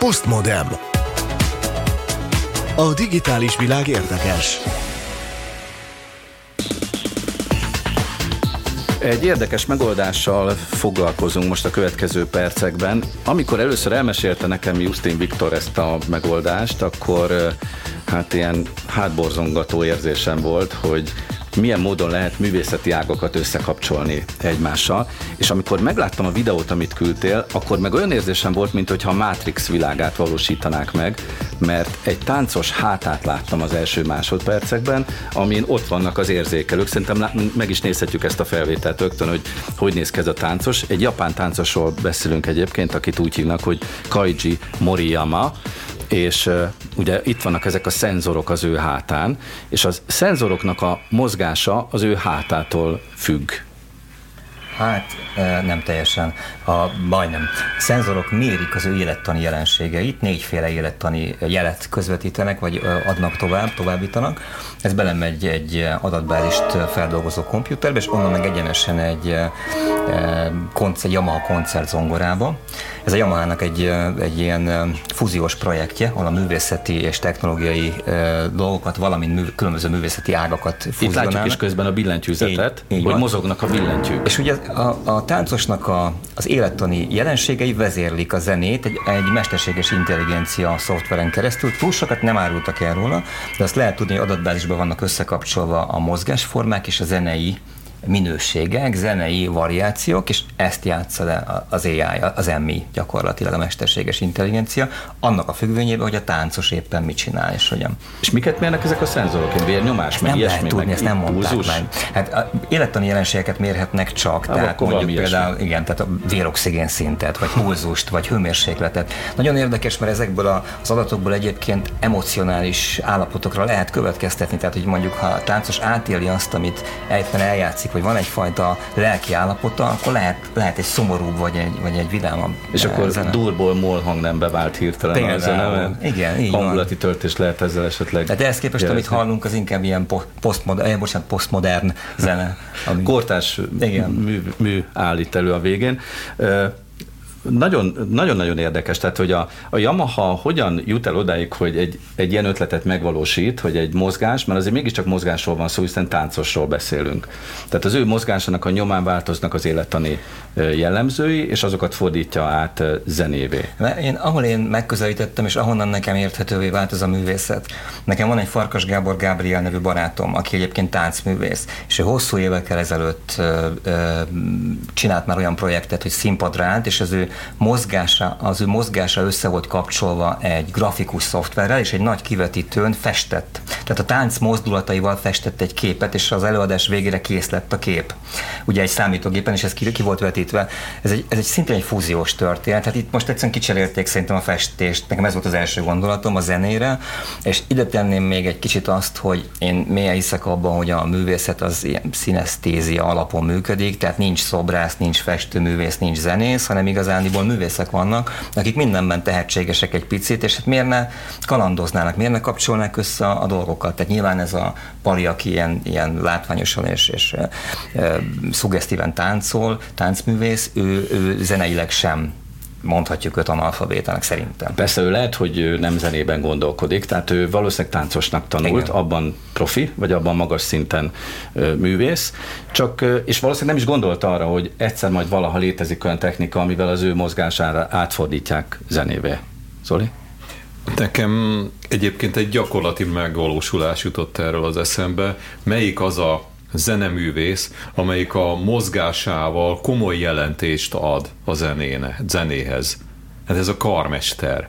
Postmodem. A digitális világ érdekes. Egy érdekes megoldással foglalkozunk most a következő percekben. Amikor először elmesélte nekem Justin Viktor ezt a megoldást, akkor hát ilyen hátborzongató érzésem volt, hogy milyen módon lehet művészeti ágakat összekapcsolni egymással. És amikor megláttam a videót, amit küldtél, akkor meg olyan érzésem volt, mintha a Matrix világát valósítanák meg, mert egy táncos hátát láttam az első másodpercekben, amin ott vannak az érzékelők. Szerintem meg is nézhetjük ezt a felvételt rögtön, hogy hogy néz ki ez a táncos. Egy japán táncosról beszélünk egyébként, akit úgy hívnak, hogy Kaiji Moriyama, és ugye itt vannak ezek a szenzorok az ő hátán, és a szenzoroknak a mozgása az ő hátától függ. Hát nem teljesen, a, majdnem. A szenzorok mérik az ő élettani jelenségeit, négyféle élettani jelet közvetítenek, vagy adnak tovább, továbbítanak. Ez belemegy egy adatbázist feldolgozó komputerbe, és onnan meg egyenesen egy koncert, Yamaha koncert zongorába. Ez a Yamaha-nak egy, egy ilyen fúziós projektje, ahol a művészeti és technológiai dolgokat, valamint mű, különböző művészeti ágakat fúzionálnak. Itt látjuk is közben a billentyűzetet, így, így hogy van. mozognak a billentyűk. És ugye a, a táncosnak a, az élettani jelenségei vezérlik a zenét egy, egy mesterséges intelligencia szoftveren keresztül. Túl sokat nem árultak el róla, de azt lehet tudni, hogy adatbázisban vannak összekapcsolva a mozgásformák és a zenei minőségek, zenei variációk, és ezt játsza le az AI, az MI gyakorlatilag a mesterséges intelligencia, annak a függvényében, hogy a táncos éppen mit csinál, és hogyan. És miket mérnek ezek a szenzorok? Vérnyomás, meg nem lehet tudni, meg ezt nem mondták meg. Hát a élettani jelenségeket mérhetnek csak, Há, tehát mondjuk például, ilyesmi. igen, tehát a véroxigén szintet, vagy pulzust, vagy hőmérsékletet. Nagyon érdekes, mert ezekből az adatokból egyébként emocionális állapotokra lehet következtetni, tehát hogy mondjuk ha a táncos átéli azt, amit éppen eljátszik, látszik, hogy van egyfajta lelki állapota, akkor lehet, lehet egy szomorúbb vagy egy, vagy egy vidámabb És akkor eh, zene. durból molhang nem bevált hirtelen Például, a zene, igen, így hangulati van. töltés lehet ezzel esetleg. Tehát ehhez képest, jelezni. amit hallunk, az inkább ilyen posztmodern, eh, bocsánat, posztmodern zene. Ami... Kortás igen. Mű, mű állít elő a végén. Uh, nagyon-nagyon érdekes, tehát hogy a, a Yamaha hogyan jut el odáig, hogy egy, egy ilyen ötletet megvalósít, hogy egy mozgás, mert azért mégiscsak mozgásról van szó, hiszen táncosról beszélünk. Tehát az ő mozgásának a nyomán változnak az élettani jellemzői, és azokat fordítja át zenévé. Én, ahol én megközelítettem, és ahonnan nekem érthetővé vált ez a művészet. Nekem van egy Farkas Gábor Gábriel nevű barátom, aki egyébként táncművész, és ő hosszú évekkel ezelőtt ö, ö, csinált már olyan projektet, hogy színpadra állt, és az ő mozgása, az ő mozgása össze volt kapcsolva egy grafikus szoftverrel, és egy nagy kivetítőn festett. Tehát a tánc mozdulataival festett egy képet, és az előadás végére kész lett a kép. Ugye egy számítógépen, és ez ki, ki volt vetítve. Ez egy, ez egy szintén egy fúziós történet. Tehát itt most egyszerűen kicserélték szerintem a festést. Nekem ez volt az első gondolatom a zenére, és ide tenném még egy kicsit azt, hogy én mélyen hiszek abban, hogy a művészet az ilyen szinesztézia alapon működik, tehát nincs szobrász, nincs festőművész, nincs zenész, hanem igazán igazániból művészek vannak, akik mindenben tehetségesek egy picit, és hát miért ne kalandoznának, miért ne kapcsolnák össze a, a dolgokat. Tehát nyilván ez a Pali, aki ilyen, ilyen látványosan és, és e, e, szugesztíven táncol, táncművész, ő, ő zeneileg sem mondhatjuk őt analfabétának szerintem. Persze ő lehet, hogy nem zenében gondolkodik, tehát ő valószínűleg táncosnak tanult, Igen. abban profi, vagy abban magas szinten művész, csak, és valószínűleg nem is gondolta arra, hogy egyszer majd valaha létezik olyan technika, amivel az ő mozgására átfordítják zenévé. Zoli? Nekem egyébként egy gyakorlati megvalósulás jutott erről az eszembe. Melyik az a zeneművész, amelyik a mozgásával komoly jelentést ad a zenéne, zenéhez. Hát ez a karmester.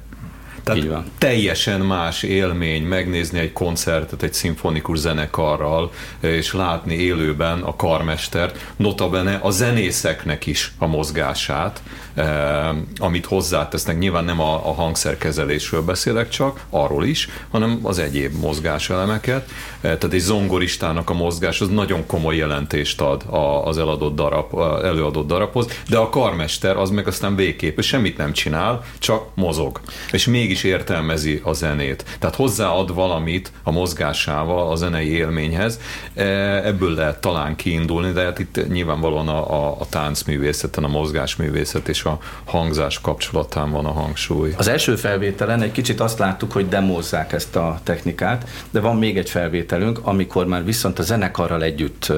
Tehát Így van. teljesen más élmény megnézni egy koncertet egy szimfonikus zenekarral, és látni élőben a karmestert, notabene a zenészeknek is a mozgását, eh, amit hozzátesznek. Nyilván nem a, a hangszerkezelésről beszélek csak, arról is, hanem az egyéb mozgáselemeket. Eh, tehát egy zongoristának a mozgás az nagyon komoly jelentést ad az eladott darab, előadott darabhoz, de a karmester az meg aztán végképp, semmit nem csinál, csak mozog. És még mégis értelmezi a zenét. Tehát hozzáad valamit a mozgásával a zenei élményhez. E, ebből lehet talán kiindulni, de hát itt nyilvánvalóan a, a, a táncművészeten, a mozgásművészet és a hangzás kapcsolatán van a hangsúly. Az első felvételen egy kicsit azt láttuk, hogy demozzák ezt a technikát, de van még egy felvételünk, amikor már viszont a zenekarral együtt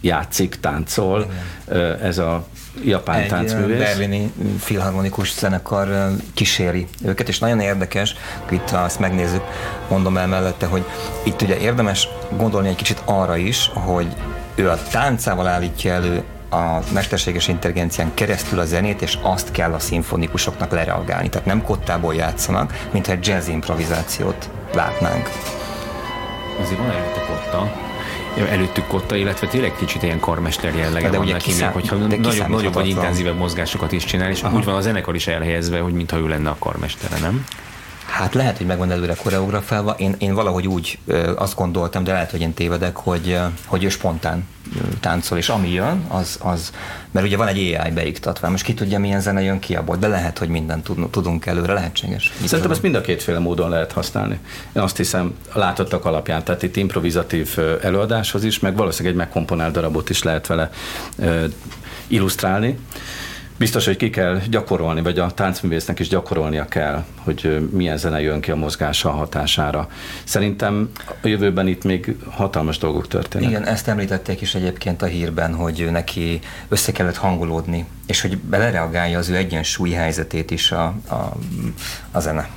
játszik, táncol Igen. ez a japán egy táncművész. berlini filharmonikus zenekar kíséri őket, és nagyon érdekes, itt ha azt megnézzük, mondom el mellette, hogy itt ugye érdemes gondolni egy kicsit arra is, hogy ő a táncával állítja elő a mesterséges intelligencián keresztül a zenét, és azt kell a szimfonikusoknak lereagálni. Tehát nem kottából játszanak, mintha egy jazz improvizációt látnánk. Azért van előtt a kotta, előttük kotta, illetve tényleg kicsit ilyen karmester jellege de van neki, kiszám, hogyha nagyobb, nagyobb vagy intenzívebb mozgásokat is csinál, és Aha. úgy van a zenekar is elhelyezve, hogy mintha ő lenne a karmestere, nem? Hát lehet, hogy megvan előre koreografálva. Én, én valahogy úgy azt gondoltam, de lehet, hogy én tévedek, hogy, hogy ő spontán táncol, és ami jön, az, az, mert ugye van egy AI beiktatva, most ki tudja, milyen zene jön ki abból, de lehet, hogy mindent tud, tudunk előre, lehetséges. Szerintem ezt mind a kétféle módon lehet használni. Én azt hiszem, látottak alapján, tehát itt improvizatív előadáshoz is, meg valószínűleg egy megkomponált darabot is lehet vele illusztrálni. Biztos, hogy ki kell gyakorolni, vagy a táncművésznek is gyakorolnia kell, hogy milyen zene jön ki a mozgása hatására. Szerintem a jövőben itt még hatalmas dolgok történnek. Igen, ezt említették is egyébként a hírben, hogy neki össze kellett hangolódni, és hogy belereagálja az ő egyensúly helyzetét is a, a, a zene.